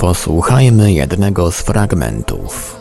Posłuchajmy jednego z fragmentów.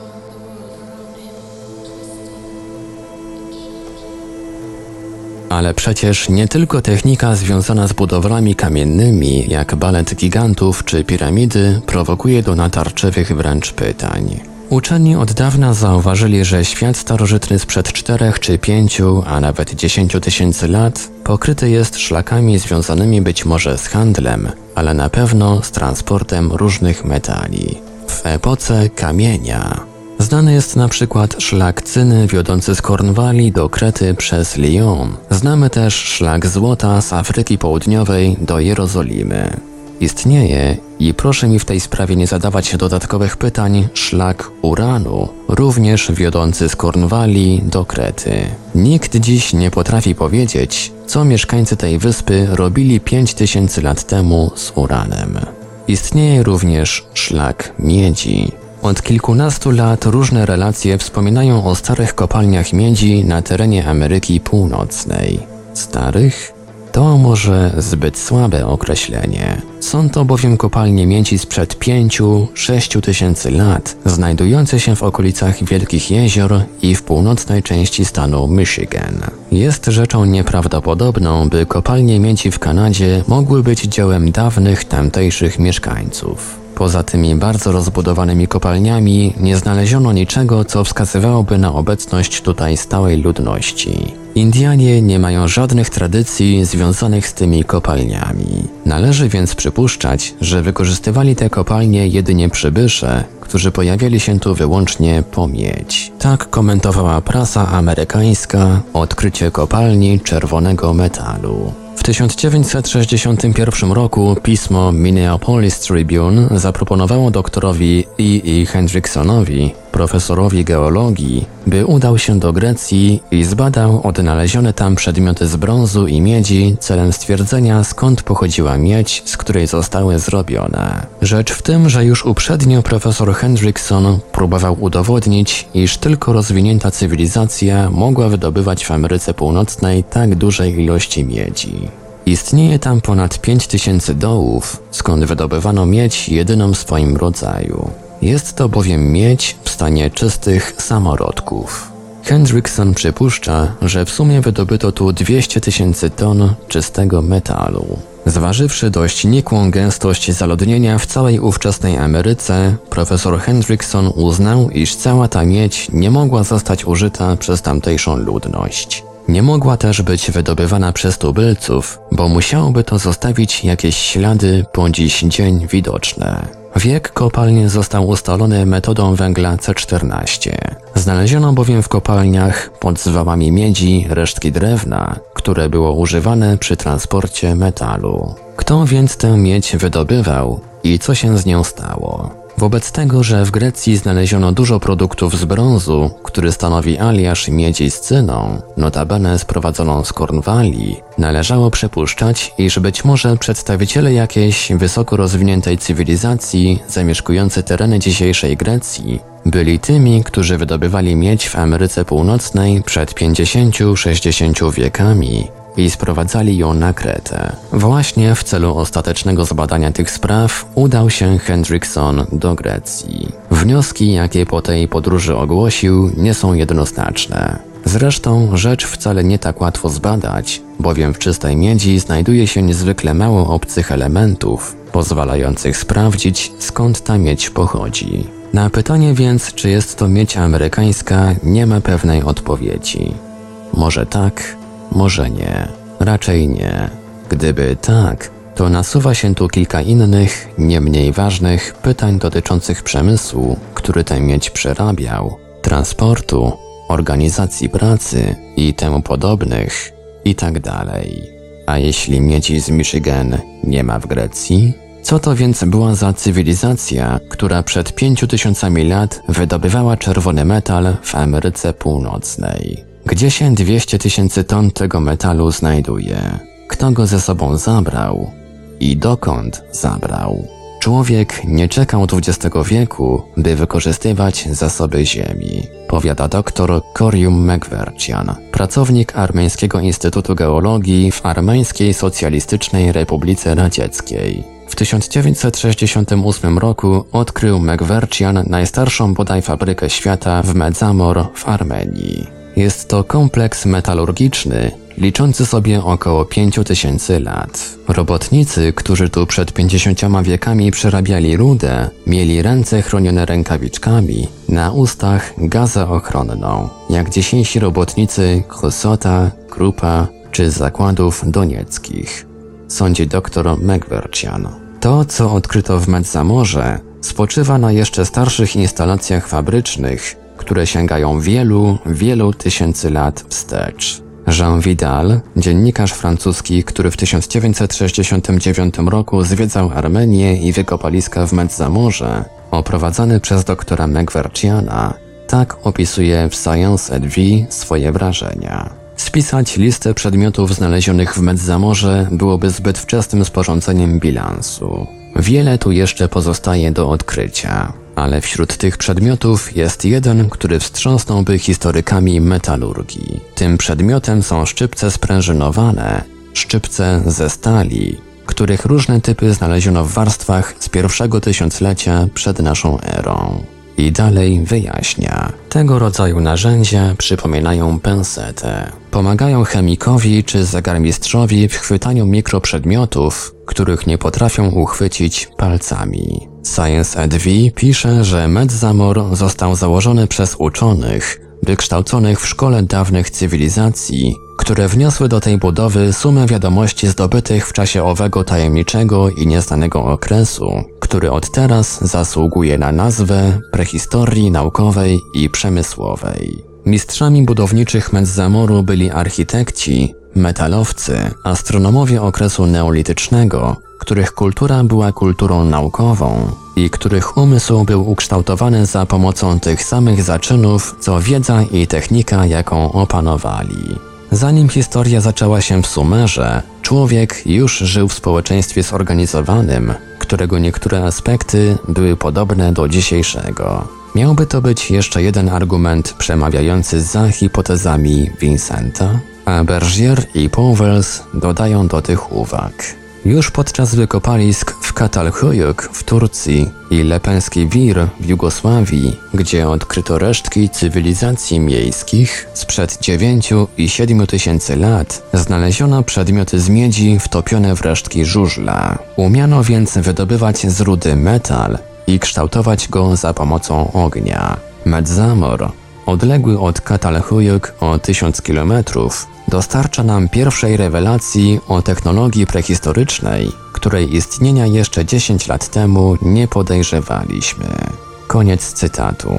Ale przecież nie tylko technika związana z budowlami kamiennymi, jak balet gigantów czy piramidy, prowokuje do natarczywych wręcz pytań. Uczeni od dawna zauważyli, że świat starożytny sprzed czterech czy pięciu, a nawet dziesięciu tysięcy lat pokryty jest szlakami związanymi być może z handlem, ale na pewno z transportem różnych metali. W epoce kamienia Znany jest na przykład szlak cyny wiodący z Kornwali do Krety przez Lyon. Znamy też szlak złota z Afryki Południowej do Jerozolimy. Istnieje, i proszę mi w tej sprawie nie zadawać dodatkowych pytań, szlak uranu, również wiodący z Kornwali do Krety. Nikt dziś nie potrafi powiedzieć, co mieszkańcy tej wyspy robili 5000 lat temu z uranem. Istnieje również szlak miedzi. Od kilkunastu lat różne relacje wspominają o starych kopalniach miedzi na terenie Ameryki Północnej. Starych? To może zbyt słabe określenie. Są to bowiem kopalnie miedzi sprzed 5-6 tysięcy lat, znajdujące się w okolicach Wielkich Jezior i w północnej części stanu Michigan. Jest rzeczą nieprawdopodobną, by kopalnie miedzi w Kanadzie mogły być dziełem dawnych tamtejszych mieszkańców. Poza tymi bardzo rozbudowanymi kopalniami nie znaleziono niczego, co wskazywałoby na obecność tutaj stałej ludności. Indianie nie mają żadnych tradycji związanych z tymi kopalniami. Należy więc przypuszczać, że wykorzystywali te kopalnie jedynie przybysze, którzy pojawiali się tu wyłącznie po miedź. Tak komentowała prasa amerykańska odkrycie kopalni czerwonego metalu. W 1961 roku pismo Minneapolis Tribune zaproponowało doktorowi E. E. Hendricksonowi, profesorowi geologii, by udał się do Grecji i zbadał odnalezione tam przedmioty z brązu i miedzi celem stwierdzenia skąd pochodziła miedź, z której zostały zrobione. Rzecz w tym, że już uprzednio profesor Hendrickson próbował udowodnić, iż tylko rozwinięta cywilizacja mogła wydobywać w Ameryce Północnej tak dużej ilości miedzi. Istnieje tam ponad 5000 dołów, skąd wydobywano miedź jedyną w swoim rodzaju. Jest to bowiem miedź stanie czystych samorodków. Hendrickson przypuszcza, że w sumie wydobyto tu 200 tysięcy ton czystego metalu. Zważywszy dość nikłą gęstość zaludnienia w całej ówczesnej Ameryce, profesor Hendrickson uznał, iż cała ta miedź nie mogła zostać użyta przez tamtejszą ludność. Nie mogła też być wydobywana przez tubylców, bo musiałoby to zostawić jakieś ślady po dziś dzień widoczne. Wiek kopalń został ustalony metodą węgla C14. Znaleziono bowiem w kopalniach pod zwałami miedzi resztki drewna, które było używane przy transporcie metalu. Kto więc tę miedź wydobywał i co się z nią stało? Wobec tego, że w Grecji znaleziono dużo produktów z brązu, który stanowi aliasz miedzi z cyną, notabene sprowadzoną z Kornwalii, należało przypuszczać, iż być może przedstawiciele jakiejś wysoko rozwiniętej cywilizacji zamieszkujący tereny dzisiejszej Grecji byli tymi, którzy wydobywali miedź w Ameryce Północnej przed 50-60 wiekami i sprowadzali ją na Kretę. Właśnie w celu ostatecznego zbadania tych spraw udał się Hendrickson do Grecji. Wnioski, jakie po tej podróży ogłosił, nie są jednoznaczne. Zresztą rzecz wcale nie tak łatwo zbadać, bowiem w czystej miedzi znajduje się niezwykle mało obcych elementów, pozwalających sprawdzić skąd ta miedź pochodzi. Na pytanie więc, czy jest to miedź amerykańska, nie ma pewnej odpowiedzi. Może tak, może nie. Raczej nie. Gdyby tak, to nasuwa się tu kilka innych, nie mniej ważnych pytań dotyczących przemysłu, który tę miedź przerabiał, transportu, organizacji pracy i temu podobnych, i tak. A jeśli miedzi z Michigan nie ma w Grecji? Co to więc była za cywilizacja, która przed pięciu tysiącami lat wydobywała czerwony metal w Ameryce Północnej? Gdzie się 200 tysięcy ton tego metalu znajduje? Kto go ze sobą zabrał? I dokąd zabrał? Człowiek nie czekał XX wieku, by wykorzystywać zasoby ziemi, powiada dr Korium Megwercian, pracownik Armeńskiego Instytutu Geologii w Armeńskiej Socjalistycznej Republice Radzieckiej. W 1968 roku odkrył Megwercian najstarszą bodaj fabrykę świata w Medzamor w Armenii. Jest to kompleks metalurgiczny, liczący sobie około 5000 lat. Robotnicy, którzy tu przed 50 wiekami przerabiali rudę, mieli ręce chronione rękawiczkami, na ustach gazę ochronną, jak dzisiejsi robotnicy Chusota, Krupa czy zakładów donieckich. Sądzi dr Megwercian. To, co odkryto w Medzamorze, spoczywa na jeszcze starszych instalacjach fabrycznych, które sięgają wielu, wielu tysięcy lat wstecz. Jean Vidal, dziennikarz francuski, który w 1969 roku zwiedzał Armenię i wykopaliska w Medzamorze, oprowadzany przez doktora Megwerciana, tak opisuje w Science et Vie swoje wrażenia. Spisać listę przedmiotów znalezionych w Medzamorze byłoby zbyt wczesnym sporządzeniem bilansu. Wiele tu jeszcze pozostaje do odkrycia ale wśród tych przedmiotów jest jeden, który wstrząsnąłby historykami metalurgii. Tym przedmiotem są szczypce sprężynowane, szczypce ze stali, których różne typy znaleziono w warstwach z pierwszego tysiąclecia przed naszą erą. I dalej wyjaśnia. Tego rodzaju narzędzia przypominają pensetę. Pomagają chemikowi czy zegarmistrzowi w chwytaniu mikroprzedmiotów, których nie potrafią uchwycić palcami. Science V pisze, że Medzamor został założony przez uczonych, wykształconych w szkole dawnych cywilizacji, które wniosły do tej budowy sumę wiadomości zdobytych w czasie owego tajemniczego i nieznanego okresu, który od teraz zasługuje na nazwę prehistorii naukowej i przemysłowej. Mistrzami budowniczych Medzamoru byli architekci, metalowcy, astronomowie okresu neolitycznego, których kultura była kulturą naukową i których umysł był ukształtowany za pomocą tych samych zaczynów, co wiedza i technika, jaką opanowali. Zanim historia zaczęła się w Sumerze, człowiek już żył w społeczeństwie zorganizowanym, którego niektóre aspekty były podobne do dzisiejszego. Miałby to być jeszcze jeden argument przemawiający za hipotezami Vincenta, a Bergier i Powells dodają do tych uwag. Już podczas wykopalisk w Katalhuyuk w Turcji i Lepenski Wir w Jugosławii, gdzie odkryto resztki cywilizacji miejskich sprzed 9 i 7 tysięcy lat, znaleziono przedmioty z miedzi wtopione w resztki żużla. Umiano więc wydobywać z rudy metal i kształtować go za pomocą ognia. Medzamor, odległy od Katalhuyuk o 1000 kilometrów, dostarcza nam pierwszej rewelacji o technologii prehistorycznej, której istnienia jeszcze 10 lat temu nie podejrzewaliśmy. Koniec cytatu.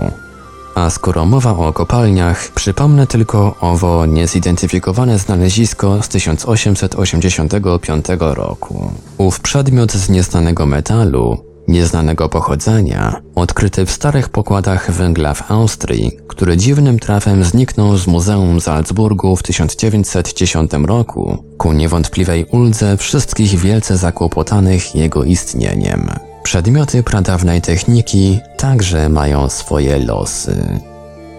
A skoro mowa o kopalniach, przypomnę tylko owo niezidentyfikowane znalezisko z 1885 roku. Ów przedmiot z nieznanego metalu nieznanego pochodzenia, odkryty w starych pokładach węgla w Austrii, który dziwnym trafem zniknął z Muzeum Salzburgu w 1910 roku, ku niewątpliwej uldze wszystkich wielce zakłopotanych jego istnieniem. Przedmioty pradawnej techniki także mają swoje losy.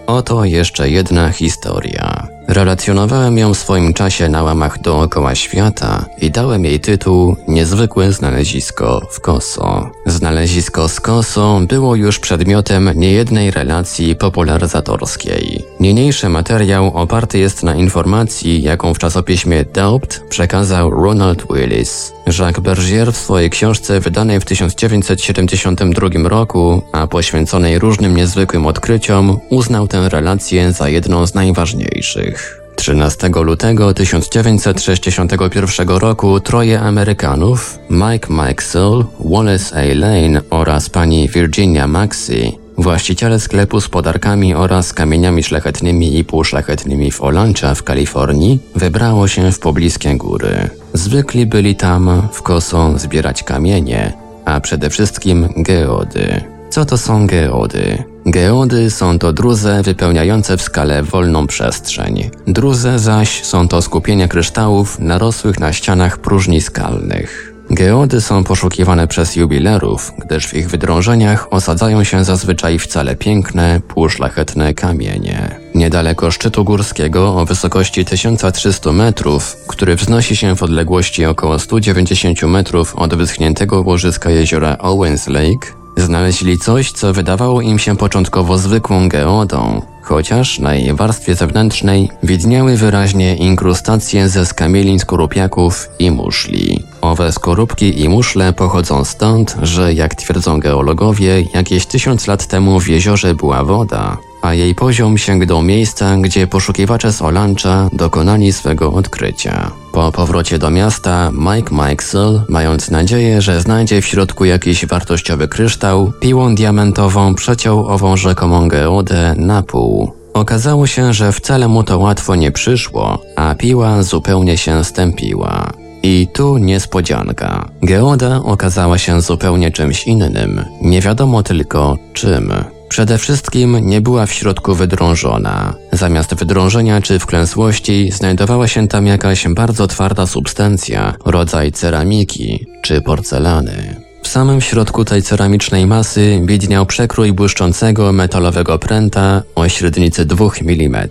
Oto jeszcze jedna historia. Relacjonowałem ją w swoim czasie na łamach dookoła świata i dałem jej tytuł Niezwykłe znalezisko w Koso. Znalezisko z Koso było już przedmiotem niejednej relacji popularyzatorskiej. Niniejszy materiał oparty jest na informacji, jaką w czasopiśmie Doubt przekazał Ronald Willis. Jacques Bergier w swojej książce wydanej w 1972 roku, a poświęconej różnym niezwykłym odkryciom, uznał tę relację za jedną z najważniejszych. 13 lutego 1961 roku troje Amerykanów, Mike Maxwell, Wallace A. Lane oraz pani Virginia Maxey, właściciele sklepu z podarkami oraz kamieniami szlachetnymi i półszlachetnymi w Olancha w Kalifornii, wybrało się w pobliskie góry. Zwykli byli tam w kosą zbierać kamienie, a przede wszystkim geody. Co to są geody? Geody są to druze wypełniające w skalę wolną przestrzeń. Druze zaś są to skupienia kryształów narosłych na ścianach próżni skalnych. Geody są poszukiwane przez jubilerów, gdyż w ich wydrążeniach osadzają się zazwyczaj wcale piękne, półszlachetne kamienie. Niedaleko szczytu górskiego o wysokości 1300 metrów, który wznosi się w odległości około 190 metrów od wyschniętego łożyska jeziora Owens Lake, Znaleźli coś, co wydawało im się początkowo zwykłą geodą, chociaż na jej warstwie zewnętrznej widniały wyraźnie inkrustacje ze skamielin skorupiaków i muszli. Owe skorupki i muszle pochodzą stąd, że jak twierdzą geologowie, jakieś tysiąc lat temu w jeziorze była woda, a jej poziom sięgnął miejsca, gdzie poszukiwacze z Olancza dokonali swego odkrycia. Po powrocie do miasta, Mike Mikesel, mając nadzieję, że znajdzie w środku jakiś wartościowy kryształ, piłą diamentową przeciął ową rzekomą geodę na pół. Okazało się, że wcale mu to łatwo nie przyszło, a piła zupełnie się stępiła. I tu niespodzianka. Geoda okazała się zupełnie czymś innym, nie wiadomo tylko czym. Przede wszystkim nie była w środku wydrążona. Zamiast wydrążenia czy wklęsłości znajdowała się tam jakaś bardzo twarda substancja, rodzaj ceramiki czy porcelany. W samym środku tej ceramicznej masy widniał przekrój błyszczącego metalowego pręta o średnicy 2 mm.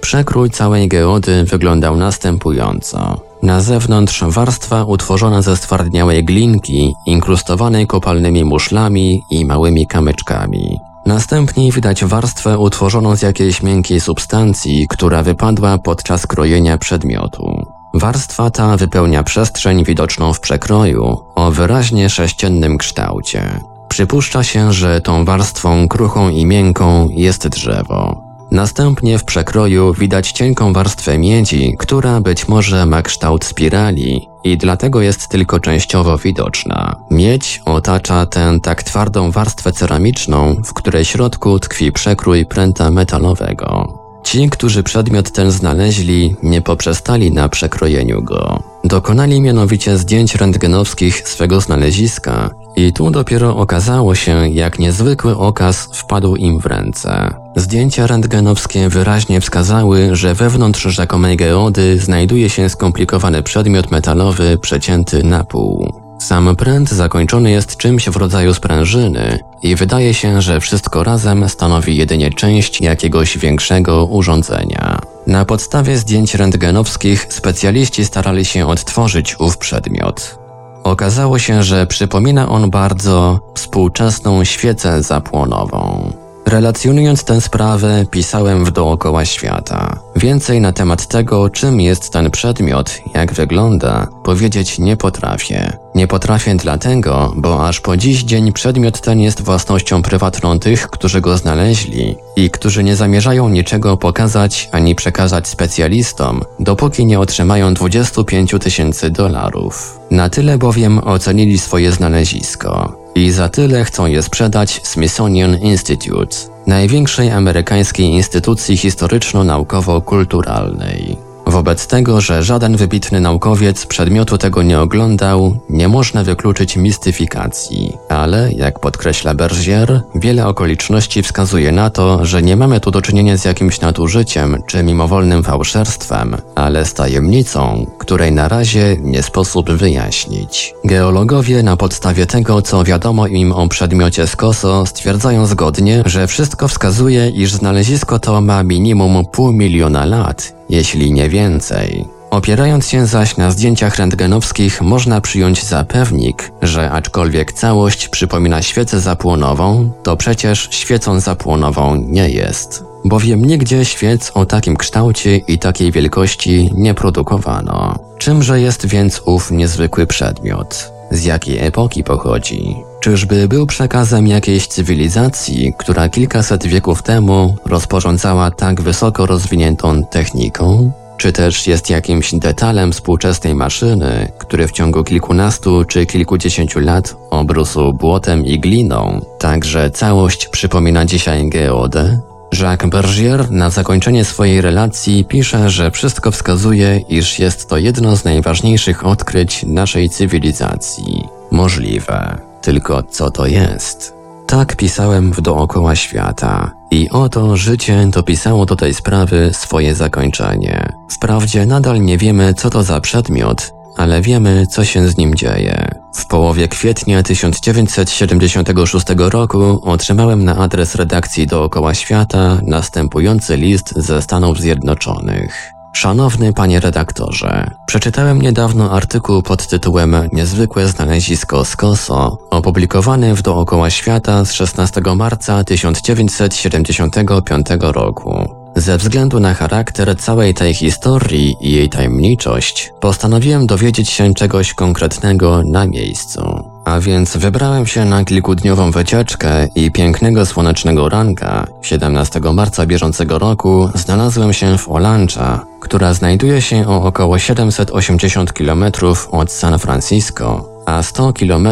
Przekrój całej geody wyglądał następująco. Na zewnątrz warstwa utworzona ze stwardniałej glinki, inkrustowanej kopalnymi muszlami i małymi kamyczkami. Następnie widać warstwę utworzoną z jakiejś miękkiej substancji, która wypadła podczas krojenia przedmiotu. Warstwa ta wypełnia przestrzeń widoczną w przekroju o wyraźnie sześciennym kształcie. Przypuszcza się, że tą warstwą kruchą i miękką jest drzewo. Następnie w przekroju widać cienką warstwę miedzi, która być może ma kształt spirali i dlatego jest tylko częściowo widoczna. Miedź otacza tę tak twardą warstwę ceramiczną, w której środku tkwi przekrój pręta metalowego. Ci, którzy przedmiot ten znaleźli, nie poprzestali na przekrojeniu go. Dokonali mianowicie zdjęć rentgenowskich swego znaleziska i tu dopiero okazało się, jak niezwykły okaz wpadł im w ręce. Zdjęcia rentgenowskie wyraźnie wskazały, że wewnątrz rzekomej geody znajduje się skomplikowany przedmiot metalowy przecięty na pół. Sam pręt zakończony jest czymś w rodzaju sprężyny i wydaje się, że wszystko razem stanowi jedynie część jakiegoś większego urządzenia. Na podstawie zdjęć rentgenowskich specjaliści starali się odtworzyć ów przedmiot. Okazało się, że przypomina on bardzo współczesną świecę zapłonową. Relacjonując tę sprawę, pisałem w dookoła świata. Więcej na temat tego, czym jest ten przedmiot, jak wygląda, powiedzieć nie potrafię. Nie potrafię dlatego, bo aż po dziś dzień przedmiot ten jest własnością prywatną tych, którzy go znaleźli i którzy nie zamierzają niczego pokazać ani przekazać specjalistom, dopóki nie otrzymają 25 tysięcy dolarów. Na tyle bowiem ocenili swoje znalezisko i za tyle chcą je sprzedać Smithsonian Institute, największej amerykańskiej instytucji historyczno-naukowo-kulturalnej. Wobec tego, że żaden wybitny naukowiec przedmiotu tego nie oglądał, nie można wykluczyć mistyfikacji. Ale, jak podkreśla Bergier, wiele okoliczności wskazuje na to, że nie mamy tu do czynienia z jakimś nadużyciem czy mimowolnym fałszerstwem, ale z tajemnicą, której na razie nie sposób wyjaśnić. Geologowie na podstawie tego, co wiadomo im o przedmiocie Skoso, stwierdzają zgodnie, że wszystko wskazuje, iż znalezisko to ma minimum pół miliona lat jeśli nie więcej. Opierając się zaś na zdjęciach rentgenowskich, można przyjąć za pewnik, że aczkolwiek całość przypomina świecę zapłonową, to przecież świecą zapłonową nie jest. Bowiem nigdzie świec o takim kształcie i takiej wielkości nie produkowano. Czymże jest więc ów niezwykły przedmiot? Z jakiej epoki pochodzi? Czyżby był przekazem jakiejś cywilizacji, która kilkaset wieków temu rozporządzała tak wysoko rozwiniętą techniką? Czy też jest jakimś detalem współczesnej maszyny, który w ciągu kilkunastu czy kilkudziesięciu lat obrósł błotem i gliną, tak że całość przypomina dzisiaj geodę? Jacques Bergier na zakończenie swojej relacji pisze, że wszystko wskazuje, iż jest to jedno z najważniejszych odkryć naszej cywilizacji. Możliwe. Tylko co to jest. Tak pisałem w dookoła świata. I oto życie dopisało do tej sprawy swoje zakończenie. Wprawdzie nadal nie wiemy, co to za przedmiot, ale wiemy, co się z nim dzieje. W połowie kwietnia 1976 roku otrzymałem na adres redakcji dookoła świata następujący list ze Stanów Zjednoczonych. Szanowny panie redaktorze, przeczytałem niedawno artykuł pod tytułem Niezwykłe znalezisko Skoso, opublikowany w Dookoła Świata z 16 marca 1975 roku. Ze względu na charakter całej tej historii i jej tajemniczość, postanowiłem dowiedzieć się czegoś konkretnego na miejscu. A więc wybrałem się na kilkudniową wycieczkę i pięknego słonecznego ranka 17 marca bieżącego roku znalazłem się w Olancha, która znajduje się o około 780 km od San Francisco, a 100 km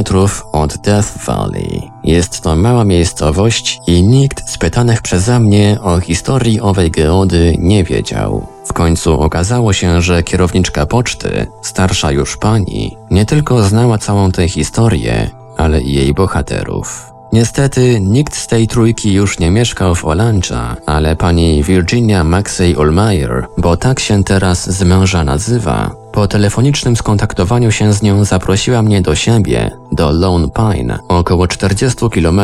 od Death Valley. Jest to mała miejscowość i nikt z pytanych przeze mnie o historii owej geody nie wiedział. W końcu okazało się, że kierowniczka poczty, starsza już pani, nie tylko znała całą tę historię, ale i jej bohaterów. Niestety nikt z tej trójki już nie mieszkał w Olancha, ale pani Virginia Maxey Olmeyer, bo tak się teraz z męża nazywa, po telefonicznym skontaktowaniu się z nią zaprosiła mnie do siebie, do Lone Pine, około 40 km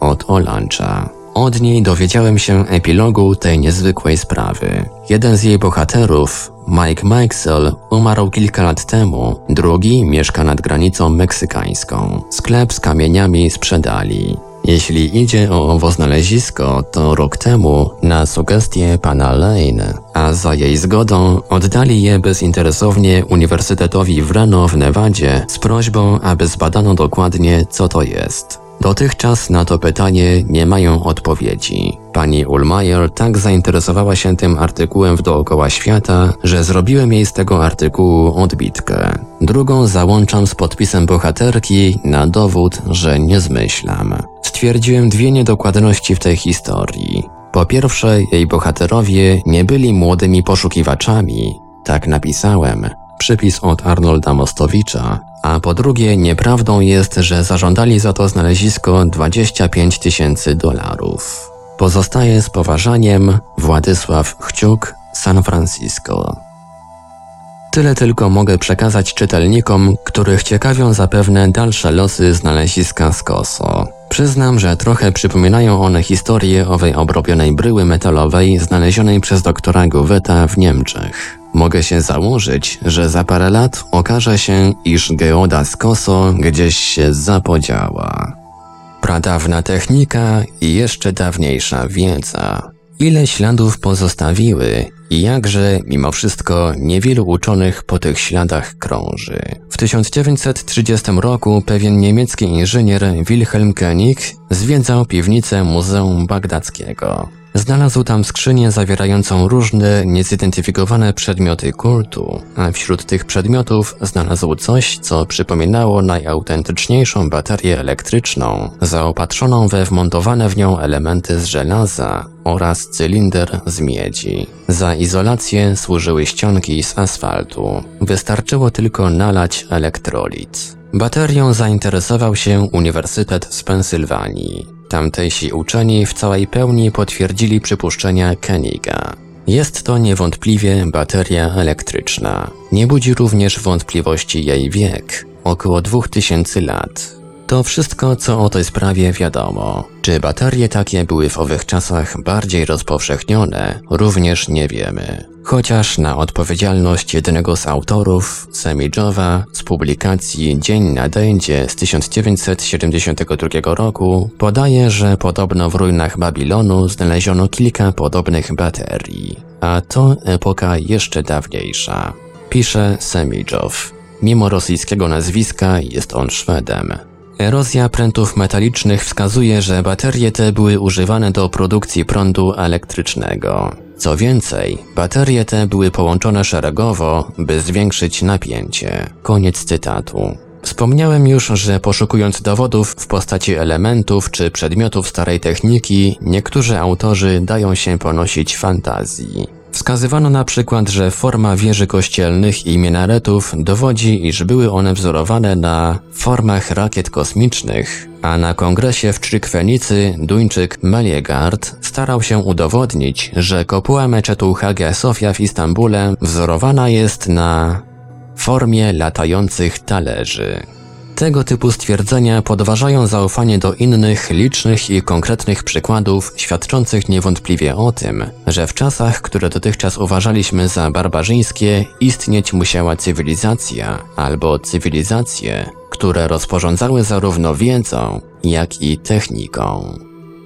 od Olancha. Od niej dowiedziałem się epilogu tej niezwykłej sprawy. Jeden z jej bohaterów, Mike Maxwell, umarł kilka lat temu, drugi mieszka nad granicą meksykańską. Sklep z kamieniami sprzedali. Jeśli idzie o owo znalezisko, to rok temu na sugestie pana Lane, a za jej zgodą oddali je bezinteresownie Uniwersytetowi w Reno w Nevadzie z prośbą, aby zbadano dokładnie, co to jest. Dotychczas na to pytanie nie mają odpowiedzi. Pani Ulmayer tak zainteresowała się tym artykułem w dookoła świata, że zrobiłem jej z tego artykułu odbitkę. Drugą załączam z podpisem bohaterki na dowód, że nie zmyślam. Stwierdziłem dwie niedokładności w tej historii. Po pierwsze, jej bohaterowie nie byli młodymi poszukiwaczami, tak napisałem, przypis od Arnolda Mostowicza, a po drugie nieprawdą jest, że zażądali za to znalezisko 25 tysięcy dolarów. Pozostaje z poważaniem Władysław Chciuk, San Francisco. Tyle tylko mogę przekazać czytelnikom, których ciekawią zapewne dalsze losy znaleziska z Koso. Przyznam, że trochę przypominają one historię owej obrobionej bryły metalowej znalezionej przez doktora Goweta w Niemczech. Mogę się założyć, że za parę lat okaże się, iż geoda z Koso gdzieś się zapodziała. Pradawna technika i jeszcze dawniejsza wiedza. Ile śladów pozostawiły i jakże, mimo wszystko, niewielu uczonych po tych śladach krąży. W 1930 roku pewien niemiecki inżynier Wilhelm Koenig zwiedzał piwnicę Muzeum Bagdackiego. Znalazł tam skrzynię zawierającą różne, niezidentyfikowane przedmioty kultu, a wśród tych przedmiotów znalazł coś, co przypominało najautentyczniejszą baterię elektryczną, zaopatrzoną we wmontowane w nią elementy z żelaza oraz cylinder z miedzi. Za izolację służyły ścianki z asfaltu. Wystarczyło tylko nalać elektrolit. Baterią zainteresował się Uniwersytet z Pensylwanii. Tamtejsi uczeni w całej pełni potwierdzili przypuszczenia Keniga. Jest to niewątpliwie bateria elektryczna. Nie budzi również wątpliwości jej wiek około 2000 lat. To wszystko, co o tej sprawie wiadomo. Czy baterie takie były w owych czasach bardziej rozpowszechnione, również nie wiemy. Chociaż na odpowiedzialność jednego z autorów, Semidżowa, z publikacji Dzień na Dędzie z 1972 roku podaje, że podobno w ruinach Babilonu znaleziono kilka podobnych baterii, a to epoka jeszcze dawniejsza. Pisze Semidżow. Mimo rosyjskiego nazwiska jest on Szwedem. Erozja prętów metalicznych wskazuje, że baterie te były używane do produkcji prądu elektrycznego. Co więcej, baterie te były połączone szeregowo, by zwiększyć napięcie. Koniec cytatu. Wspomniałem już, że poszukując dowodów w postaci elementów czy przedmiotów starej techniki, niektórzy autorzy dają się ponosić fantazji. Wskazywano na przykład, że forma wieży kościelnych i minaretów dowodzi, iż były one wzorowane na formach rakiet kosmicznych, a na kongresie w Trzykwenicy Duńczyk Meliegard starał się udowodnić, że kopuła meczetu Hagia Sofia w Istambule wzorowana jest na formie latających talerzy. Tego typu stwierdzenia podważają zaufanie do innych, licznych i konkretnych przykładów, świadczących niewątpliwie o tym, że w czasach, które dotychczas uważaliśmy za barbarzyńskie, istnieć musiała cywilizacja albo cywilizacje, które rozporządzały zarówno wiedzą, jak i techniką.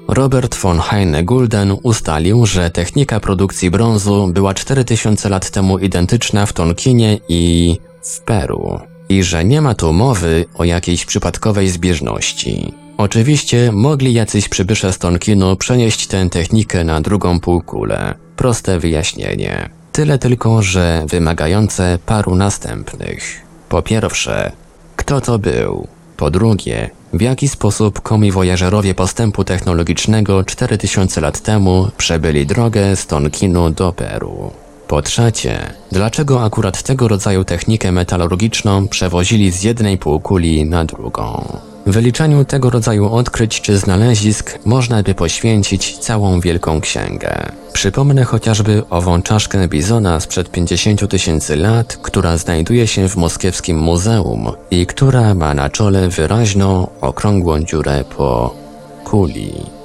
Robert von Heine-Gulden ustalił, że technika produkcji brązu była 4000 lat temu identyczna w Tonkinie i w Peru i że nie ma tu mowy o jakiejś przypadkowej zbieżności. Oczywiście mogli jacyś przybysze z Tonkinu przenieść tę technikę na drugą półkulę. Proste wyjaśnienie. Tyle tylko, że wymagające paru następnych. Po pierwsze, kto to był? Po drugie, w jaki sposób komiwojażerowie postępu technologicznego 4000 lat temu przebyli drogę z Tonkinu do Peru? Po trzecie, dlaczego akurat tego rodzaju technikę metalurgiczną przewozili z jednej półkuli na drugą? Wyliczaniu tego rodzaju odkryć czy znalezisk można by poświęcić całą wielką księgę. Przypomnę chociażby ową czaszkę bizona sprzed 50 tysięcy lat, która znajduje się w moskiewskim muzeum i która ma na czole wyraźną, okrągłą dziurę po kuli.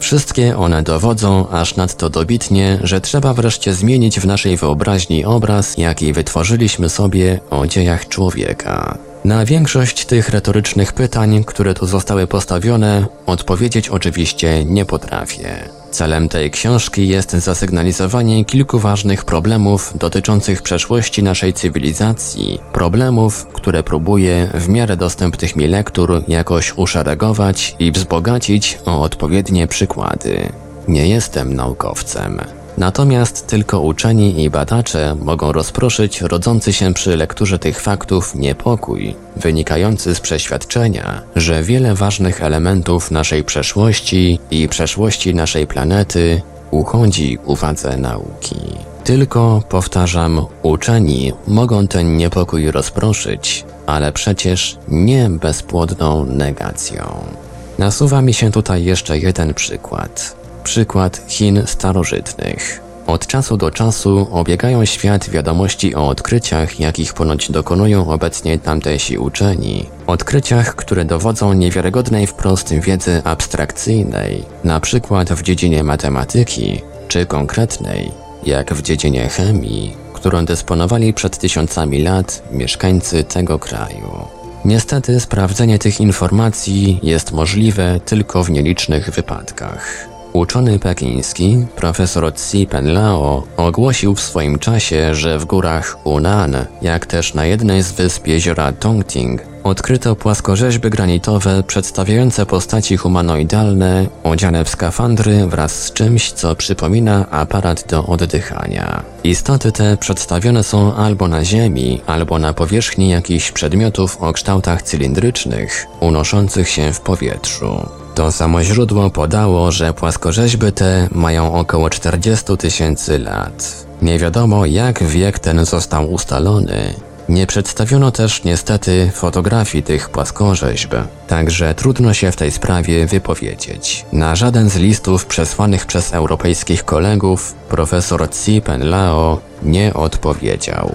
Wszystkie one dowodzą aż nadto dobitnie, że trzeba wreszcie zmienić w naszej wyobraźni obraz, jaki wytworzyliśmy sobie o dziejach człowieka. Na większość tych retorycznych pytań, które tu zostały postawione, odpowiedzieć oczywiście nie potrafię. Celem tej książki jest zasygnalizowanie kilku ważnych problemów dotyczących przeszłości naszej cywilizacji, problemów, które próbuję w miarę dostępnych mi lektur jakoś uszeregować i wzbogacić o odpowiednie przykłady. Nie jestem naukowcem. Natomiast tylko uczeni i badacze mogą rozproszyć rodzący się przy lekturze tych faktów niepokój, wynikający z przeświadczenia, że wiele ważnych elementów naszej przeszłości i przeszłości naszej planety uchodzi uwadze nauki. Tylko, powtarzam, uczeni mogą ten niepokój rozproszyć, ale przecież nie bezpłodną negacją. Nasuwa mi się tutaj jeszcze jeden przykład. Przykład Chin starożytnych. Od czasu do czasu obiegają świat wiadomości o odkryciach, jakich ponoć dokonują obecnie tamtejsi uczeni. Odkryciach, które dowodzą niewiarygodnej wprost wiedzy abstrakcyjnej, na przykład w dziedzinie matematyki, czy konkretnej, jak w dziedzinie chemii, którą dysponowali przed tysiącami lat mieszkańcy tego kraju. Niestety sprawdzenie tych informacji jest możliwe tylko w nielicznych wypadkach. Uczony pekiński, profesor Tsi Penlao, ogłosił w swoim czasie, że w górach Unan, jak też na jednej z wysp jeziora Tongting, odkryto płaskorzeźby granitowe przedstawiające postaci humanoidalne, odziane w skafandry wraz z czymś, co przypomina aparat do oddychania. Istoty te przedstawione są albo na ziemi, albo na powierzchni jakichś przedmiotów o kształtach cylindrycznych, unoszących się w powietrzu. To samo źródło podało, że płaskorzeźby te mają około 40 tysięcy lat. Nie wiadomo jak wiek ten został ustalony. Nie przedstawiono też niestety fotografii tych płaskorzeźb, także trudno się w tej sprawie wypowiedzieć. Na żaden z listów przesłanych przez europejskich kolegów profesor Tsi Lao nie odpowiedział.